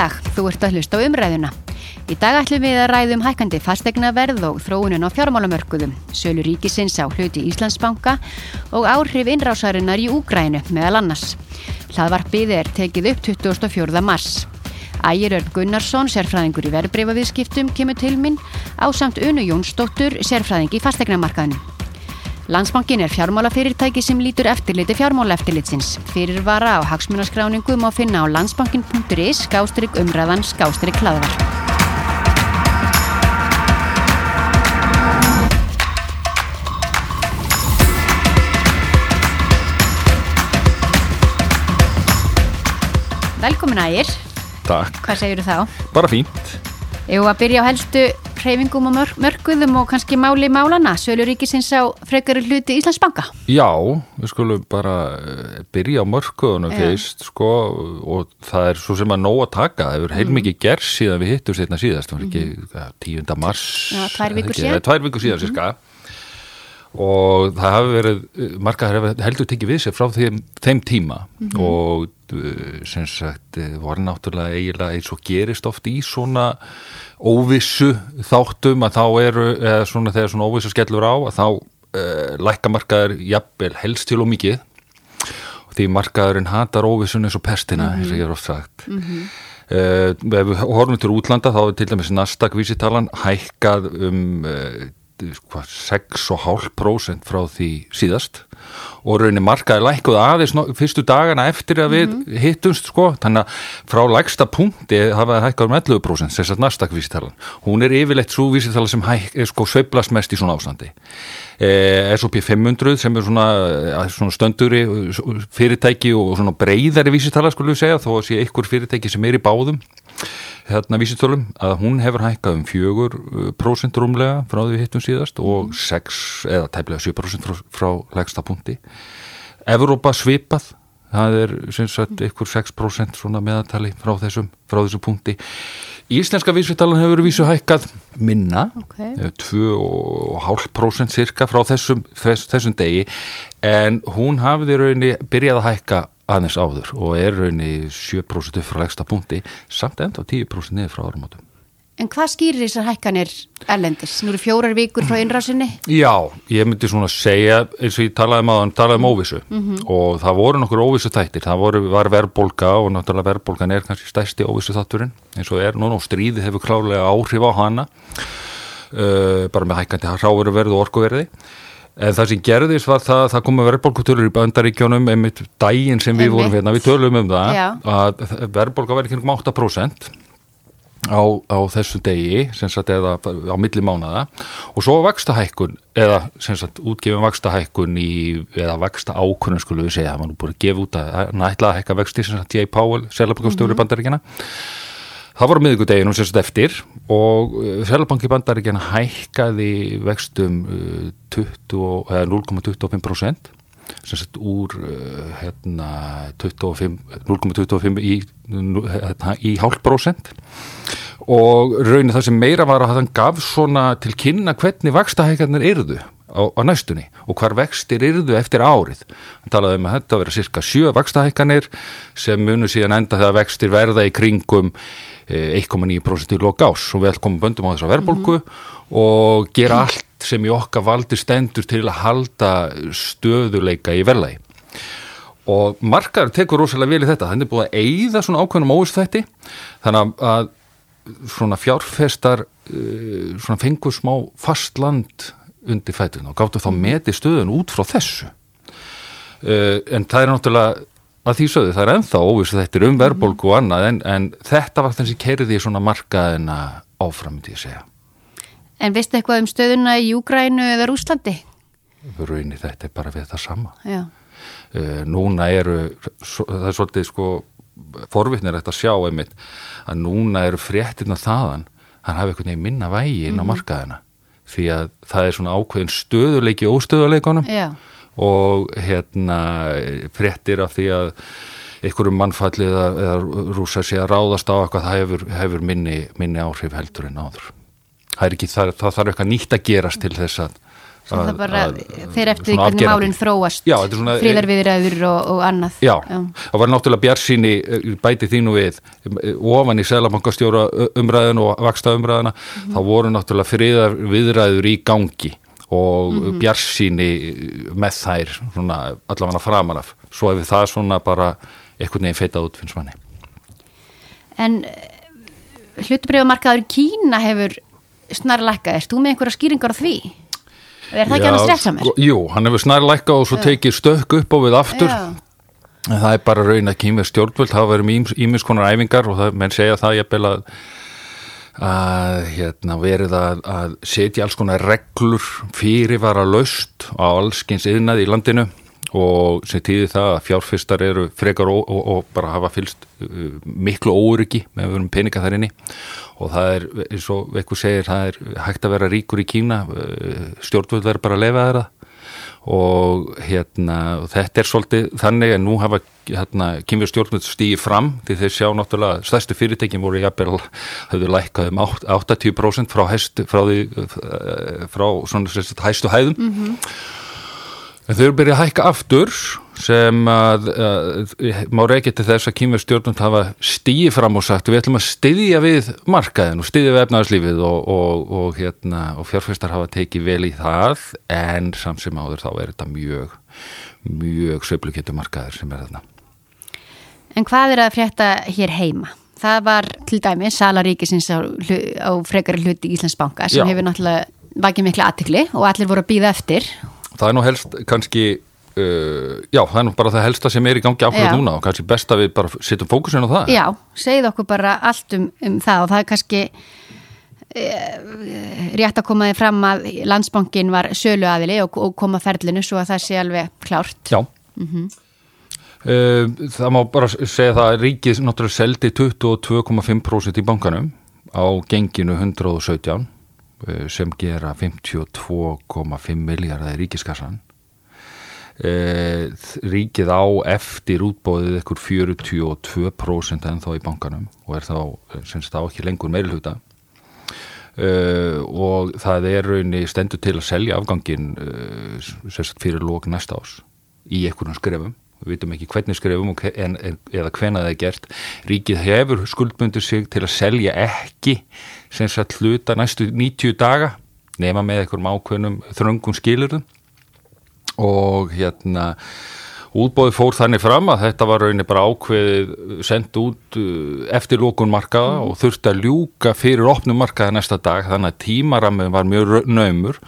dag, þú ert að hlusta á umræðuna. Í dag ætlum við að ræðum hækandi fastegna verð og þróunin á fjármálamörkuðum, sölu ríkisins á hluti Íslandsbanka og áhrif innrásarinnar í Úgrænu meðal annars. Hlaðvarpið er tekið upp 24. mars. Ægir Örn Gunnarsson, sérfræðingur í verbreyfaviðskiptum, kemur til minn á samt Unu Jónsdóttur, sérfræðing í fastegnamarkaðinu. Landsbankin er fjármálafyrirtæki sem lítur eftirliti fjármálaeftirlitsins. Fyrirvara á hagsmunaskráningum á finna á landsbankin.is skástrygg umræðan skástrygg hlaðvar. Velkomin ægir. Takk. Hvað segir þú þá? Bara fínt. Egu að byrja á helstu hreyfingum og mörg, mörguðum og kannski máli málana, Sölur Ríkisins á frekari hluti Íslandsbanka? Já, við skulum bara eh, byrja á mörguðunum fyrst sko og það er svo sem að nóg að taka, það hefur heilmikið mm. gerð síðan við hittum sérna síðast, það var ekki mm. 10. mars. Já, tvær vikur síðan. Síðan, mm. Og það hafi verið, margar heldur tekið við sér frá þeim, þeim tíma -hmm. og eh, sem sagt eh, voru náttúrulega eiginlega eins og gerist oft í svona óvissu þáttum að þá eru, eða svona þegar svona óvissu skellur á að þá uh, lækkamarkaður jafnvel helst til og mikið því markaðurinn hatar óvissun eins og pestina, eins mm -hmm. og ég er oft sagt mm -hmm. uh, ef við horfum til útlanda þá er til dæmis Nasdaq vísitalan hækkað um uh, 6,5% frá því síðast. Og raunin markaði lækuð aðeins fyrstu dagana eftir að við mm -hmm. hittumst sko, þannig að frá lægsta punkti hafaði hækkað um 11% þess að Nasdaq vísitalan, hún er yfirleitt svo vísitala sem hæk, sko, sveiblast mest í svona ástandi. Eh, S&P 500 sem er svona, svona stönduri fyrirtæki og svona breyðari vísitala skulle við segja, þó að sé einhver fyrirtæki sem er í báðum hérna vísitölum að hún hefur hækkað um 4% rúmlega frá því við hittum síðast og 6 eða tæmlega 7% frá, frá lægsta punkti. Evrópa svipað það er sem sagt ykkur 6% svona meðatali frá þessum frá þessu punkti. Íslenska vísvitalan hefur vísu hækkað minna. Okay. 2,5% cirka frá þessum, þess, þessum degi en hún hafði rauninni byrjað að hækka aðeins áður og er rauninni 7% upp frá legsta punkti samt enda 10% niður frá árumátum En hvað skýrir þessar hækkanir erlendis? Nú eru fjórar vikur frá innrásinni. Já, ég myndi svona segja eins og ég talaði um aðan, talaði um óvissu. Og það voru nokkur óvissu þættir það voru, var verðbólka og náttúrulega verðbólkan er kannski stærsti óvissu þátturinn eins og er núna og stríði hefur klálega áhrif á hana uh, bara með hækkandi ráveru verð og orkuverði en það sem gerðist var það það komu verðbólkutölur í bandaríkjónum einmitt daginn sem við Einmitt. vorum hérna, við tölum um það Já. að verðbólka verði kringum 8% á, á þessu degi sem sagt eða á milli mánaða og svo vakstahækkun eða sem sagt útgefum vakstahækkun í eða vaksta ákunnum skulum við segja það var nú búin að gefa út að hann ætlaði að hækka vexti sem sagt J. Powell, selabokastjóri mm bandaríkjana það miðgudeginum sem sagt eftir og selabanki bandaríkjana hækkaði vextum uh, 20, og- eða 0,25% sem sagt úr uh, hérna 25 0,25 í, hérna, í hálf prósent. Og raunin það sem meira var að hann gaf svona til kynna hvernig vakstahækarnir yrðu á, á næstunni og hvar vextir yrðu eftir árið. Hann talaði um að þetta vera cirka sjö vakstahækanir sem munu síðan enda þegar vextir verða í kringum eh, 1,9% í lok ás og við ætlum komum böndum á þessa verðbólgu og gera allt sem í okkar valdi stendur til að halda stöðuleika í verðlagi. Og markaður tekur rosalega vel í þetta. Hann er búið að eyða svona ákveðnum óvistþætti þannig að svona fjárfestar uh, svona fengur smá fast land undir fætun og gáttu þá meti stöðun út frá þessu. Uh, en það er náttúrulega að því sögðu, það er ennþá óviss þetta er um verðbólgu og annað en, en þetta var þessi kerði í svona markaðina áfram, myndi ég segja En veistu eitthvað um stöðuna í Júgrænu eða Rúslandi? Raunin þetta er bara við það sama Já. uh, núna eru það er svolítið sko forvitnir þetta að sjá einmitt að núna eru fréttirna þaðan hann hafi einhvern veginn minna vægi inn á markaðina því að það er svona ákveðin stöðuleiki í óstöðuleikunum Já. Og hérna fréttir af því að einhverjum mannfallið eða, eða rúsa sé að ráðast á eitthvað það hefur, hefur minni, minni áhrif heldur en áður. Það er ekki, það, það þarf eitthvað nýtt að gerast til þess að það bara að- fer eftir hvernig málinn þróast. Fríðarviðræður og, og annað. Já, það var náttúrulega bjarsýni eh, bæti þínu við eh, ofan í Sælabankastjóra umræðin og vaksta umræðina, þá voru náttúrulega friðar viðræður í gangi og mm bjarsýni með þær svona allavega framan af. Svo hefur það svona bara einhvern veginn feitað út finnst manni. En hlutabrifamarkaður Kína hefur snarlækkað, erst þú með einhverja skýringar á því? Er það ekki annars rétt saman? sko, Jú, hann hefur snarlækka og svo tekið stökk upp og við aftur. En það er bara raun að kýmur stjórnvöld hafa verið með ímis konar æfingar og það, menn segja það ég að, að hérna, verið að, að setja alls konar reglur fyrirvara laust á allskins yðnað í landinu og sem tíði það að fjárfistar eru frekar og, og, og bara hafa fylst uh, miklu óryggi með að vera um peninga þar inni. Og það er, eins og eitthvað segir, það er hægt að vera ríkur í Kína uh, stjórnvöld verður bara að lefa þeirra og hérna þetta er svolítið þannig að nú hafa hérna, kynfjör stjórnvöld stíði fram því þeir sjá náttúrulega stærstu fyrirtækin voru jafnvel höfðu lækkað um átt- 80% frá, hest, frá, því, eh, frá svona hæstu hæðum en þau eru byrjað að hækka aftur sem að, að má reykja til þess að kynfjör stjórnvöld hafa stíði fram og sagt við ætlum að styðja við markaðin og styðja við efnaðarslífið og, og, og, hérna, og fjárfæstar hafa tekið vel í það en samt sem áður þá er þetta mjög mjög sveiflukettu markaðir sem er þarna En hvað er að frétta hér heima? Það var til dæmi Salaríkisins á, á frekari hluti Íslandsbanka sem Já. hefur náttúrulega vakið mikla aðtikli og allir voru að býða eftir það er nú helst kannski uh, já, það er nú bara það helsta sem er í gangi ákveð núna og kannski best að við bara setjum fókusin á það. Já, segið okkur bara allt um, um það og það er kannski e, rétt að koma þið fram að landsbankin var sölu aðili og, og koma ferlinu svo að það sé alveg klárt. Já. Uh, það má bara segja það að ríkið náttúrulega seldi 22,5% í bankanum á genginu 117 uh, sem gera 52,5 miljardar í ríkiskassan uh, ríkið á eftir útbóðið ykkur 42% ennþá í bankanum og er þá sem sagt á ekki lengur meirluta Uh, og það er raunni stendur til að selja afgangin sérst fyrir lók næsta ás í einhvern skrefum við vitum ekki hvernig skrefum en, en, eða hvenær það er gert. Ríkið hefur skuldbundur sig til að selja ekki sem sagt hluta næstu 90 daga nema með einhverjum ákveðnum þröngum skilurðum og hérna útbóði fór þannig fram að þetta var raunin bara ákveðið sendt út uh, eftir lókun markaða og þurfti að ljúka fyrir opnum markaða næsta dag þannig að tímaramið var mjög naumur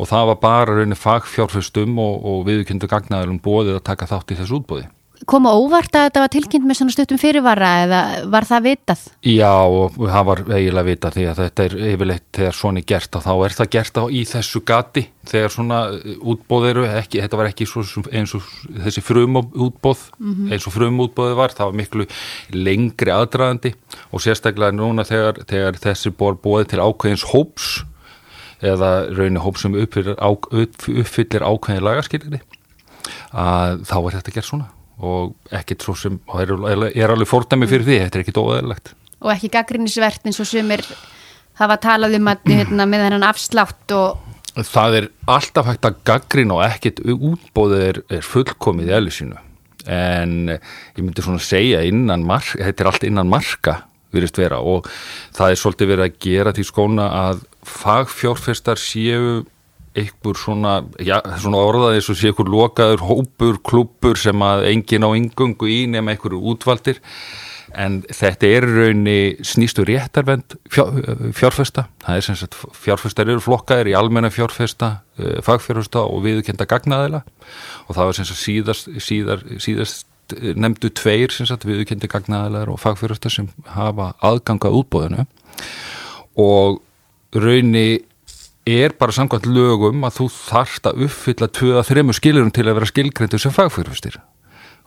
og það var bara raunin fagfjárfustum og, og viðkyndu gagnaðalum bóðið að taka þátt í þessu útbóði. Koma óvart að þetta var tilkynnt með svona stuttum fyrirvara eða var það vitað? Já það var eiginlega vita því að þetta er yfirleitt þegar svona er gert og þá er það gert á í þessu gati þegar svona útbóð eru ekki, þetta var ekki eins og þessi frum útbóð eins og frum útbóði var, það var miklu lengri aðdraðandi og sérstaklega núna þegar, þegar þessi bor bóði til ákveðins hóps eða raunni hóps sem uppfyllir, á, upp, uppfyllir ákveðin lagaskilri að þá er þetta gert svona og ekkert svo sem og er, er, alveg fordæmi fyrir því, þetta er ekkert óæðilegt Og ekki gaggrinnisvert eins og sumir hafa talað um að hérna, með hennan afslátt og það er alltaf hægt að gaggrina og ekkert útbóðið er, er fullkomið í eðli sínu. En ég myndi svona segja innan marka, þetta er allt innan marka virðist vera. Og það er svolítið verið að gera því skóna að fagfjárfestar séu einhver svona, já, svona orðað eins og sé einhver lokaður hópur, klúpur sem að engin á yngungu í nema einhverju útvaldir. En þetta er raunni snýstu réttarvend fjár, fjárfesta. Það er sem sagt fjárfestar eru flokkaðir í almenna fjárfesta, uh, fagfjárfesta og viðkenda gagnaðila. Og það var sem sagt síðast, síðar, síðast eh, nefndu tveir sem sagt viðkendi gagnaðilar og fagfjárfesta sem hafa aðgangað útbóðinu og raunni er bara samkvæmt lögum að þú þarft að uppfylla tvöða þremur skilurum til að vera skilgreindur sem fagfjárfestir.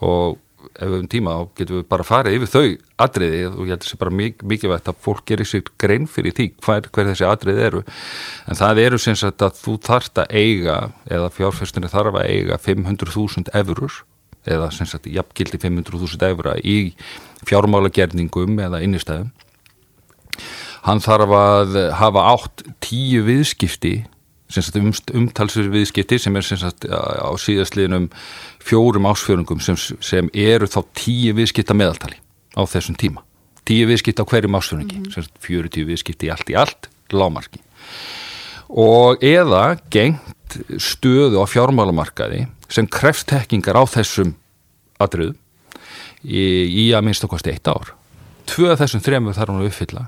Og ef við um tíma þá getum við bara farið yfir þau atriði og ég held að sé bara mik mikilvægt að fólk gerir sér grein fyrir því hver, hver þessi atriði eru. En það eru sem sagt að þú þarft að eiga eða fjárfestinni þarf að eiga 500.000 eurur eða sem sagt jafngildi 500.000 eura í innistæðum hann þarf að hafa átt tíu viðskipti um, umtalsverð viðskipti sem er sagt, á síðastliðnum fjórum ásfjörungum sem, sem eru þá tíu viðskipta meðaltali á þessum tíma. Tíu viðskipta á hverjum ásfjörungi mm -hmm. 40 viðskipti í allt í allt lámarki og eða gengt stöðu á fjármálamarkaði sem krefst tekkingar á þessum atriðum í, í að minnst okkar eitt ár. Tvö af þessum þremur þarf hann að uppfylla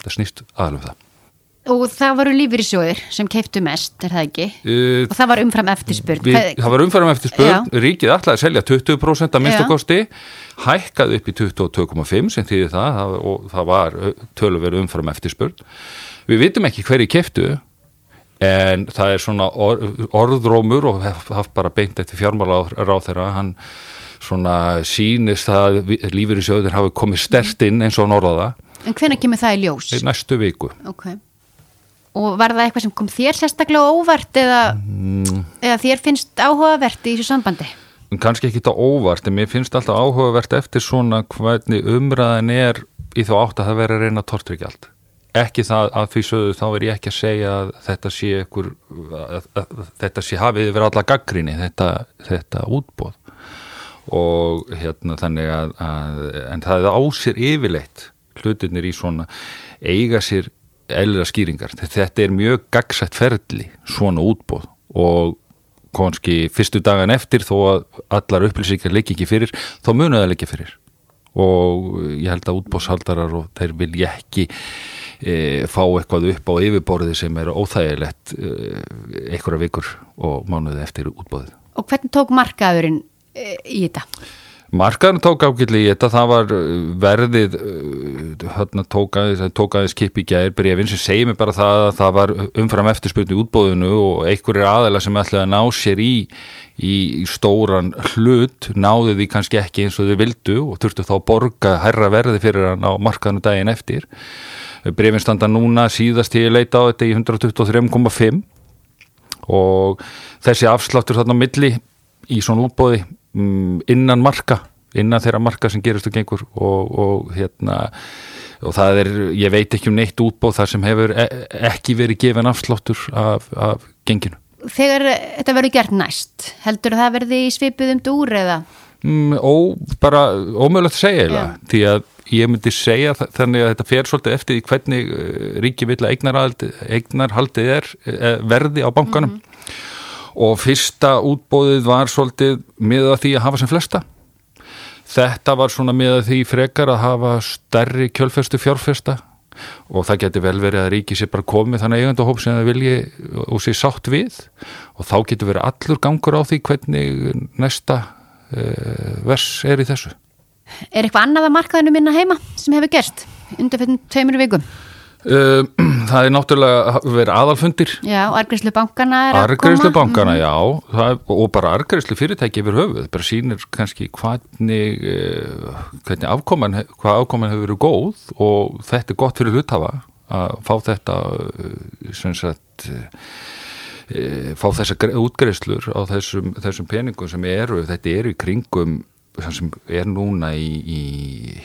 það að að snýst aðlum það Og það voru lífyrísjóðir sem keiptu mest, er það ekki? Uh, og það var umfram eftirspurn. Við, það var umfram eftirspurn, ríkið ætlaði að selja 20% af minnstakosti, hækkaði upp í 22,5 sem þýði það og það var tölverið umfram eftirspurn. Við vitum ekki hverju keiptu en það er svona or, orðrómur og haft bara beint eftir fjármála ráð þeirra, hann svona sínist að lífyrísjóðir hafi komið stert inn eins og norðaða. En hvernig kemur það í ljós? Í næstu viku. Ok og var það eitthvað sem kom þér sérstaklega óvart eða, mm. eða þér finnst áhugavert í þessu sambandi? Kanski ekki þetta óvart en mér finnst alltaf áhugavert eftir svona hvernig umræðin er í þá átt að það veri að reyna tortryggja allt ekki það að því sögðu þá er ég ekki að segja að þetta sé ekkur að, að, þetta sé hafið verið alla gaggrinni þetta, þetta útbóð og hérna þannig að, að en það er ásir yfirleitt hlutinir í svona eiga sér eðlera skýringar. Þetta er mjög gagsætt ferli, svona útbóð og konski fyrstu dagan eftir þó að allar upplýsingar leikki ekki fyrir, þá munuða leikki fyrir og ég held að útbóðshaldarar og þeir vilja ekki e, fá eitthvað upp á yfirborði sem er óþægilegt e, einhverja vikur og mánuði eftir útbóðið. Og hvernig tók markaðurinn e, í þetta? Markaðurinn tók ágætli í þetta, það var uh, verðið, hérna tók aðeins kip í gæðir brefin sem segir mig bara það að það var umfram eftirspilni útbóðinu og einhverjir aðeila sem ætlaði að ná sér í, í stóran hlut náðu því kannski ekki eins og þau vildu og þurftu þá að borga herra verði fyrir hann á markaðinu daginn eftir. Brefin standa núna síðast til leita á þetta í 123,5 og þessi afsláttur þarna á milli í svona útbóði innan marka innan þeirra marka sem gerist og gengur og, og hérna og það er, ég veit ekki um neitt útbóð þar sem hefur e ekki verið gefin afsláttur af, af genginu. Þegar þetta verður gert næst, heldur það verði í svipuðum dúr eða? Mm, ó, bara ómögulegt að segja eða, yeah. því að ég myndi segja þannig að þetta fer svolítið eftir í hvernig eh, ríki vilja eignarhaldið er eh, verði á bankanum. Mm -hmm og fyrsta útbóðið var svolítið miða því að hafa sem flesta. Þetta var svona miða því frekar að hafa stærri kjölfestu fjárfesta. Og það getur vel verið að ríki sér bara komið þannig eigandahóp sem það vilji og sé sátt við. Og þá getur verið allur gangur á því hvernig næsta uh, vers er í þessu. Er eitthvað annað að markaðinu minna heima sem hefur gerst undir fyrir tveimur vikum? Uh, það er náttúrulega verið aðalfundir. Já, argreifslu bankana er að koma. Argreifslu bankana, mm. já. Er, og bara argreifslu fyrirtæki yfir höfuð. Bara sínir kannski hvernig uh, hvernig afkoman hvað afkoman hefur verið góð og þetta er gott fyrir hluthafa að fá þetta uh, sem sagt fá þessa útgreifslur á þessum, þessum peningum sem eru, þetta eru í kringum sem er núna í, í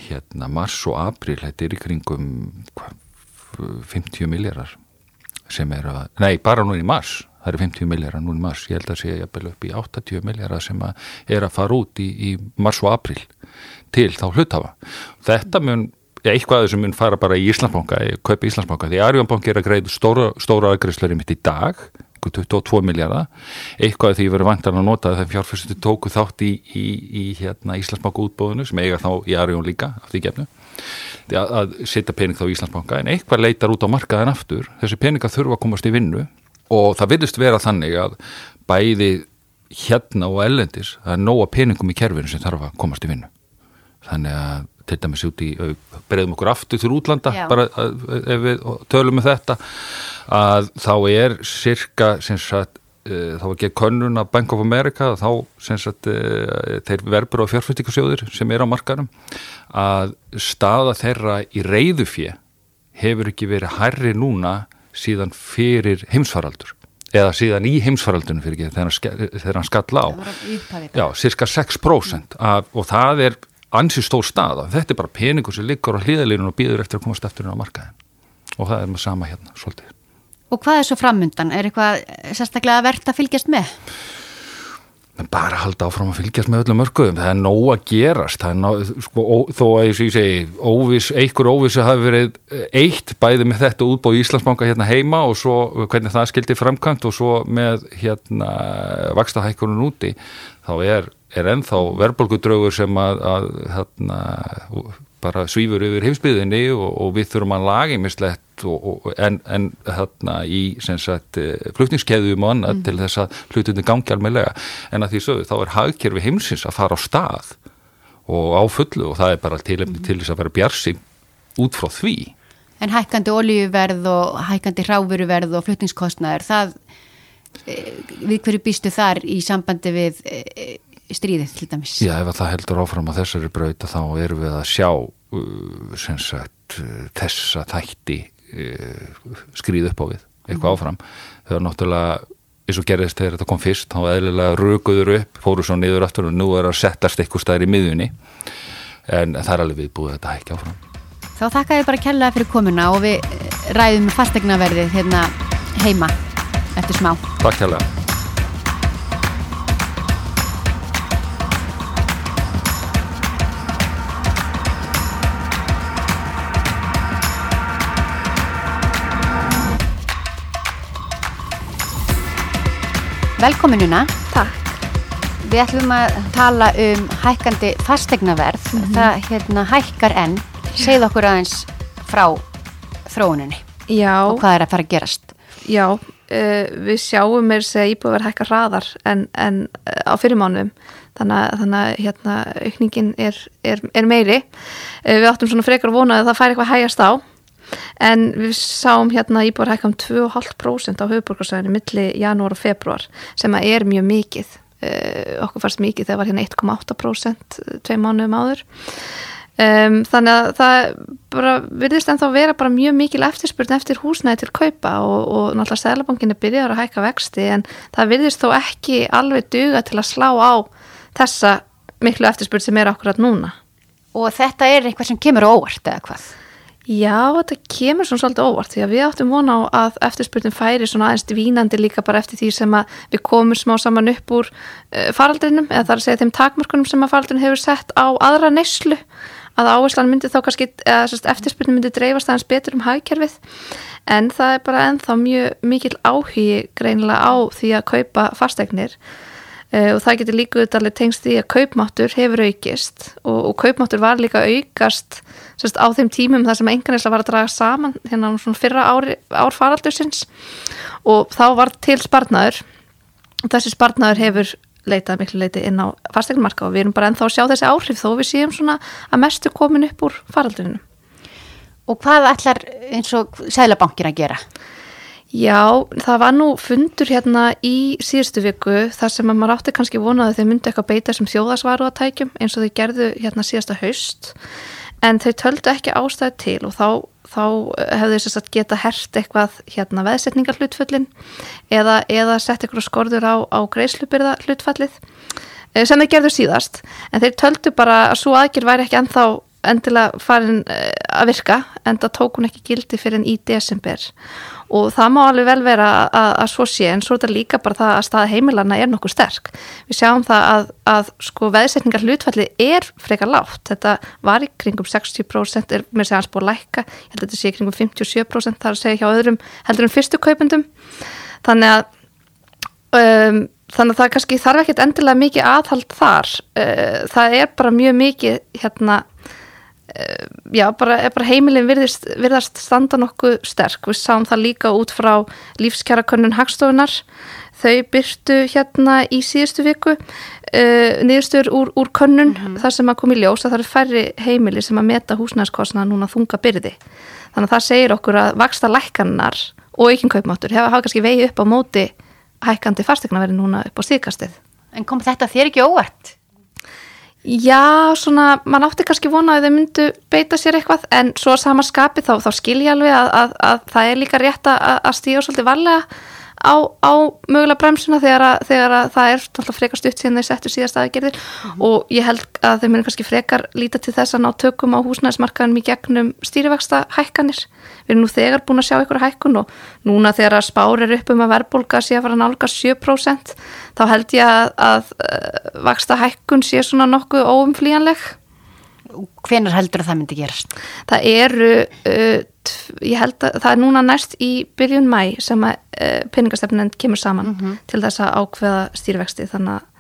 hérna mars og april, þetta er í kringum hvað 50 miljardar sem er að, nei bara nú í mars. Það eru 50 miljardar nú í mars. Ég held að sé jafnvel upp í 80 miljardar sem að er að fara út í, í mars og april til þá hluthafa. Þetta mun, eitthvað sem mun fara bara í Íslandsbanka, kaupa Íslandsbanka. Því Arjónbank er að greiða stóra, stóra aðgreifslari mitt í dag 22 miljardar eitthvað því verið vantan að nota þegar fjárfærstundu tóku þátt í, í, í hérna, Íslandsbanka útbóðinu sem eiga þá í Arjón líka af því gefnu að, setja pening þá í Íslandsbanka en eitthvað leitar út á markaðin aftur þessi peninga þurfa að komast í vinnu og það vilist vera þannig að bæði hérna og ellendis það er nóga peningum í kerfinu sem þarf að komast í vinnu þannig að til dæmis út í, breyðum okkur aftur til útlanda, Já. bara ef við tölum með þetta, að þá er cirka, sem sagt, þá var ekki könnun að Bank of America, þá sagt, uh, þeir verbur á fjárfæstingasjóðir sem er á markarum, að staða þeirra í reyðufjö hefur ekki verið hærri núna síðan fyrir heimsfaraldur eða síðan í heimsfaraldunum fyrir ekki þegar hann, ske- þegar hann skall á. Já, cirka 6% af, og það er ansi stór staða. Þetta er bara peningur sem liggur á hlýðalínun og býður eftir að komast eftir inn á markaðin og það er með sama hérna, svolítið Og hvað er svo framundan? Er eitthvað sérstaklega verðt að fylgjast með? bara halda áfram að fylgjast með öllum mörgum það er nóg að gerast er nóg, sko, ó, þó að ég segi óvis, einhver óvissu hafi verið eitt bæði með þetta útbóð Íslandsbanka hérna heima og svo hvernig það skildi framkvæmt og svo með hérna vakstahækkunum úti þá er, er ennþá verðbólgudraugur sem að, að hérna, bara svífur yfir heimsbyðinni og, og við þurfum að laga mislegt og, og, en, en hérna í sem sagt flutningskeðjum og annað til þess að hlutinni gangi almeinlega en að því sögðu þá er hagkerfi heimsins að fara á stað og á fullu og það er bara tilefni til þess að vera bjarsi út frá því. En hækkandi olíuverð og hækkandi hráfuruverð og flutningskostnaður, það, e, við hverju býstu þar í sambandi við e, stríðið til dæmis? Já, ef að það heldur áfram á þessari brauta þá erum við að sjá uh, sem sagt uh, þessa þætti uh, skrýð upp á við, eitthvað áfram. Þau er náttúrulega eins og gerðist þegar þetta kom fyrst, þá eðlilega rökuður upp fóru svo niður aftur og nú er að settast eitthvað staðir í miðunni en það er alveg viðbúið þetta ekki áfram. Þá þakka ég bara kærlega fyrir komuna og við ræðum fastegnaverðið hérna heima eftir smá. Takk hérlega Velkominuna. Takk. Við ætlum að tala um hækkandi fastegnaverð. Það hérna hækkar enn. Segð okkur aðeins frá þróuninni Já, og hvað er að fara að gerast. já, uh, við sjáum mér að íbúið hækka hraðar en, en uh, á fyrirmánuðum. Þannig að, þannig að hérna, aukningin er, er, er meiri. Uh, við áttum svona frekar vonað að það færi eitthvað að hægjast á. En við sáum hérna íbúið hækka um 2,5% á höfuborgarsæðinu milli janúar og februar sem að er mjög mikið. Uh, okkur fannst mikið þegar var hérna 1,8% tvei mánuðum áður. Um, þannig að það virðist ennþá vera bara mjög mikil eftirspurn eftir húsnæði til kaupa og, og náttúrulega Sælabankinni byrjar að hækka vexti en það virðist þó ekki alveg duga til að slá á þessa miklu eftirspurn sem er akkurat núna. Og þetta er eitthvað sem kemur óvart eða hvað? Já, þetta kemur svona svolítið óvart því að við áttum vona á að eftirspurnin færi svona aðeins vínandi líka bara eftir því sem að við komum smá saman upp úr uh, faraldrinum eða það er að segja þeim takmörkunum sem að faraldrin hefur sett á aðra neyslu. Að áherslan myndi þá kannski eða eftirspurnin myndi dreifast aðeins betur um hagkerfið. En það er bara ennþá mjög mikil áhugi greinilega á því að kaupa fastegnir og það getur líka auðvitað tengst því að kaupmáttur hefur aukist og, og kaupmáttur var líka aukast sérst, á þeim tímum þar sem enganislega var að draga saman hérna á svona fyrra ári, ár faraldursins og þá var til sparnaður og þessi sparnaður hefur leitað miklu leiti inn á fastegnmarka og við erum bara ennþá að sjá þessi áhrif þó við séum svona að mestu komin upp úr faraldurinu. Og hvað ætlar eins og Sælabankin að gera? Já, það var nú fundur hérna í síðustu viku þar sem að maður átti kannski vonaði þeir myndi eitthvað beita sem þjóðasvaru að tækjum eins og þau gerðu hérna síðasta haust. En þau töldu ekki ástæði til og þá, þá hefðu þess að geta hert eitthvað hérna veðsetningar hlutföllin eða, eða sett eitthvað skorður á, á greiðslubyrða hlutfallið sem þeir gerðu síðast. En þeir töldu bara að svo aðgjör væri ekki ennþá endilega farin að virka en það tók hún ekki gildi fyrir enn í desember og það má alveg vel vera að, að svo sé en svo er þetta líka bara það að staða heimilana er nokkuð sterk. Við sjáum það að, að sko veðsetningar hlutfalli er frekar látt. Þetta var í kringum 60% er með segja hans búið að lækka, ég held að þetta sé í kringum 57% þar að segja hjá öðrum heldur en fyrstu kaupendum. Þannig að um, þannig að það kannski þarf ekkert endilega mikið aðhald þar. Uh, það er bara mjög mikið hérna já, bara, bara heimilin virðist, virðast standa nokkuð sterk. Við sáum það líka út frá lífskjara könnun hagstofunar þau byrtu hérna í síðustu viku uh, niðurstur úr, úr könnun þar sem að komi ljós að það eru færri heimili sem að meta húsnæðskostna núna þunga byrði. Þannig að það segir okkur að vaksta lækkannar og ekki kaupmáttur hafa, kannski vegi upp á móti hækkandi fastegnaverði núna upp á stíkastið En kom þetta þér ekki óvart? Já, svona, mann átti kannski vona að þau myndu beita sér eitthvað en svo sama skapi þá, þá skilja alveg að, að, að það er líka rétt að stíða svolítið varlega á, á mögulega bremsuna þegar, að, þegar að það er alltaf frekar stutt síðan þeir settu síðast aðgerðir og ég held að þau myndu kannski frekar líta til þess að ná tökum á húsnæðismarkaðum í gegnum stýrivægsta hækkanir. Við erum nú þegar búin að sjá ykkur hækkun og núna þegar að spár er upp um að verðbólka sé að fara að nálga 7% þá held ég að, að uh, vaksta hækkun sé svona nokkuð óumflýjanleg. Hvenar heldur að það myndi gerast? Það eru, uh, ég held að það er núna næst í byrjun mæ sem að uh, peningastefnend kemur saman til þess að ákveða stýrivexti þannig að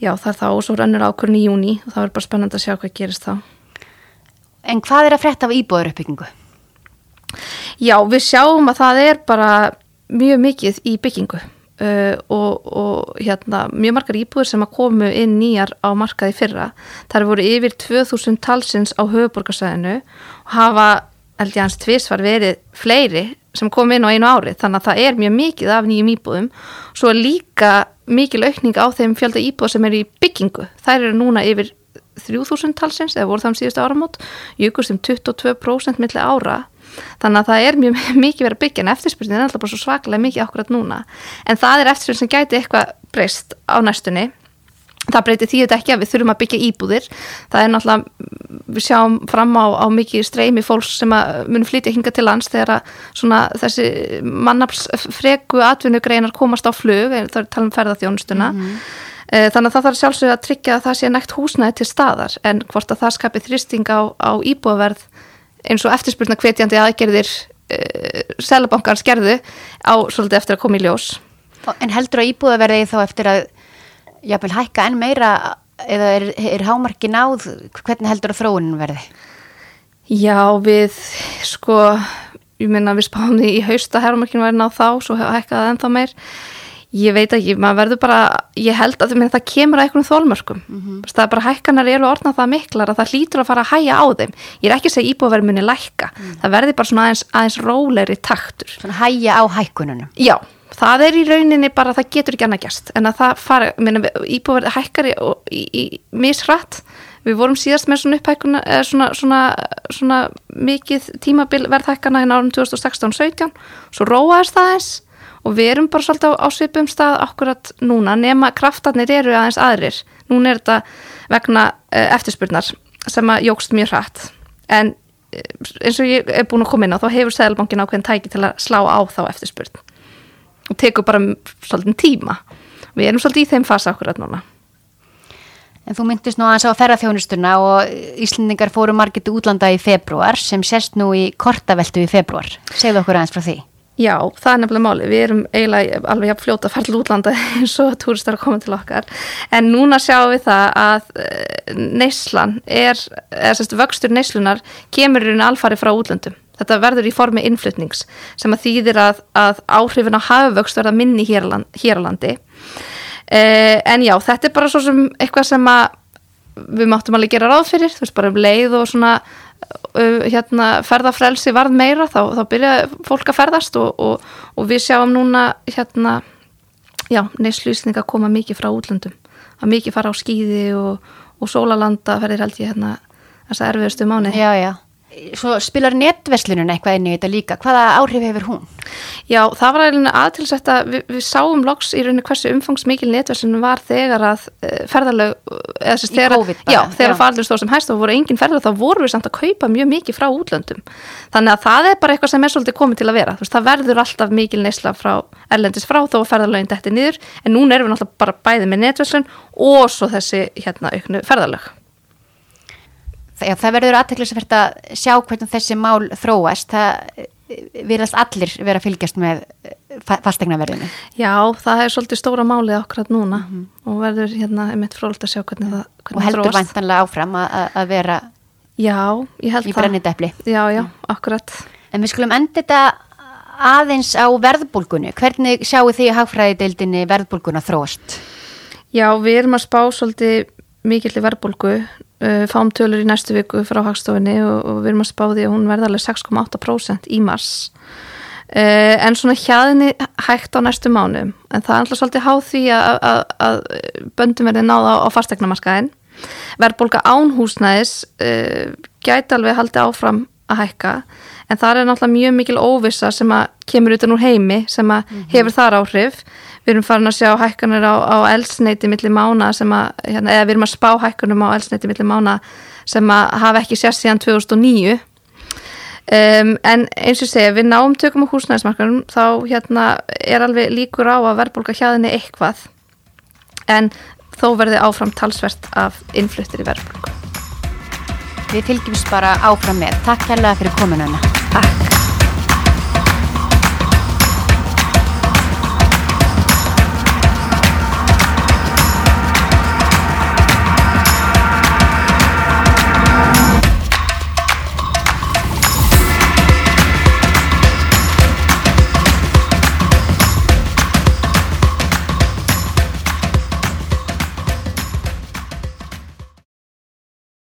já það er þá og svo rönnur ákvörn í júni og það er bara spennandi að sjá hvað gerist þá. En hvað er að frétta af íbúður uppbyggingu? Já, við sjáum að það er bara mjög mikið í byggingu uh, og, og hérna, mjög margar íbúður sem að komu inn nýjar á markaði fyrra. Það voru yfir 2000 talsins á höfuborgarsæðinu og hafa, held ég hans tvisvar verið fleiri sem kom inn á einu ári. Þannig að það er mjög mikið af nýjum íbúðum. Svo líka mikil aukning á þeim fjölda íbúða sem eru í byggingu. Þær eru núna yfir 3000 talsins eða voru það um síðustu áramót. Jukust um 22% milli ára þannig að það er mjög mikið verið að byggja en eftirspurnin er alltaf bara svo svakalega mikið akkurat núna. En það er eftirspurnin sem gæti eitthvað breyst á næstunni. Það breytir því þetta ekki að við þurfum að byggja íbúðir. Það er náttúrulega, við sjáum fram á, á mikið streymi fólks sem munum flytja hinga til lands þegar þessi mannafsfregu atvinnugreinar komast á flug, það er tala um ferðarþjónustuna Eh, þannig að það þarf sjálfsög að tryggja að það sé nægt húsnæði til staðar en hvort að það skapi þrýsting á, á íbúðverð eins og eftirspurna hvetjandi aðgerðir uh, selabankar skerðu á svolítið eftir að koma í ljós En heldur að íbúðaverði þá eftir að jáfnvel hækka enn meira eða er, er hámarki náð hvernig heldur að þróunin verði? Já, við sko, ég minna við spáum því í hausta herrumarkinu væri náð þá, svo hækkaði ennþá meir ég veit ekki, maður verður bara ég held að það kemur að einhvern þólmörkum mm -hmm. það er bara hækkanar eru orðnað það miklar að það hlýtur að fara að hæja á þeim. Ég er ekki að segja íbúðverð muni lækka. Það verður bara svona aðeins, aðeins rólegri taktur. Svona hæja á hækkununum. Já, það er í rauninni bara það getur ekki annað gæst en að það fara, íbúverð hækkar í, í, í misrætt. Við vorum síðast með svona upphækkuna eða svona, svona, svona mikið tímabil verðhækkana hérna árum 2016-17 svo róaðist það eins og við erum bara svolítið á, á svipum stað akkurat núna nema kraftarnir eru aðeins aðrir. Núna er þetta vegna uh, eftirspurnar sem að jógst mjög hratt. En uh, eins og ég er búin að koma inn á þá hefur Sæðalbankin ákveðin tæki til að slá á þá eftirspurn. Og tekur bara svolítið tíma. Við erum svolítið í þeim fasa akkurat núna. En þú myndist nú aðeins á ferðarþjónustuna og Íslendingar fóru margir til útlanda í februar sem sérst nú í kortaveltu í februar. Segðu okkur aðeins frá því. Já, það er nefnilega máli. Við erum eiginlega alveg jafn fljóta að fara til útlanda eins og túristar að koma til okkar. En núna sjáum við það að eh, neyslan er, eða sérst vöxtur neyslunar kemur í raun alfari frá útlöndum. Þetta verður í formi innflutnings sem að þýðir að, að áhrifin á hafuvöxt verða minni hér á hér landi. Eh, en já, þetta er bara svo sem eitthvað sem að við máttum alveg gera ráð fyrir, þú veist bara um leið og svona hérna, ferðafrelsi varð meira þá, þá byrjaði fólk að ferðast og, og, og við sjáum núna hérna, já, neyslýsning að koma mikið frá útlöndum að mikið fara á skýði og, og sólalanda ferðir held ég hérna þess að erfiðustu mánu Já, já. Svo spilar netverslunum eitthvað inn í þetta líka. Hvaða áhrif hefur hún? Já, það var aðtilsett að við, við sáum loks í rauninni hversu umfangsmikil netverslunum var þegar að uh, ferðalög eða þess Í þegar, þegar já. faraldur stóð sem hæst og voru engin ferðalög þá voru við samt að kaupa mjög mikið frá útlöndum þannig að það er bara eitthvað sem er svolítið komið til að vera veist, það verður alltaf mikil neysla frá erlendis frá þó að ferðalögin detti niður en núna erum við náttúrulega bara bæði með netverslun og svo þessi hérna auknu ferðalög Já, það verður aðteklisvert að sjá hvernig þessi mál þróast. Það virðast allir vera að fylgjast með fastegnaverðinu. Já, það er svolítið stóra málið okkur núna og verður hérna einmitt fróld að sjá hvernig það hvernig Og það heldur þróast. væntanlega áfram að, að- að vera Já, ég held í það. brennidepli. Já, já, akkurat. En við skulum enda þetta aðeins á verðbólgunni. Hvernig sjáu þið í hagfræðideildinni verðbólguna þróast? Já, við erum að spá svolítið mikill í verðbólgu, uh, fáum tölur í næstu viku frá hagstofinni og, og við erum að spá því að hún verða alveg 6,8% í mars. Uh, en svona hjaðinni hægt á næstu mánum, en það er alltaf svolítið háð því að, að, að böndum verði náða á, á fastegnamarkaðin. Verðbólga án húsnæðis uh, gæti alveg haldið áfram að hækka, en það er náttúrulega mjög mikil óvissa sem að kemur utan úr heimi sem að hefur þar áhrif við erum farin að sjá hækkanir á, á elsneiti millir mána sem að, hérna, eða við erum að spá hækkanum á elsneiti millir mána sem að hafa ekki sérst síðan 2009 um, en eins og segja, við náum tökum á húsnæðismarkanum þá hérna er alveg líkur á að verðbólka hjaðinni eitthvað en þó verði áfram talsvert af innfluttir í verðbólku Við fylgjumst bara áfram með. Takk kærlega fyrir kominuna.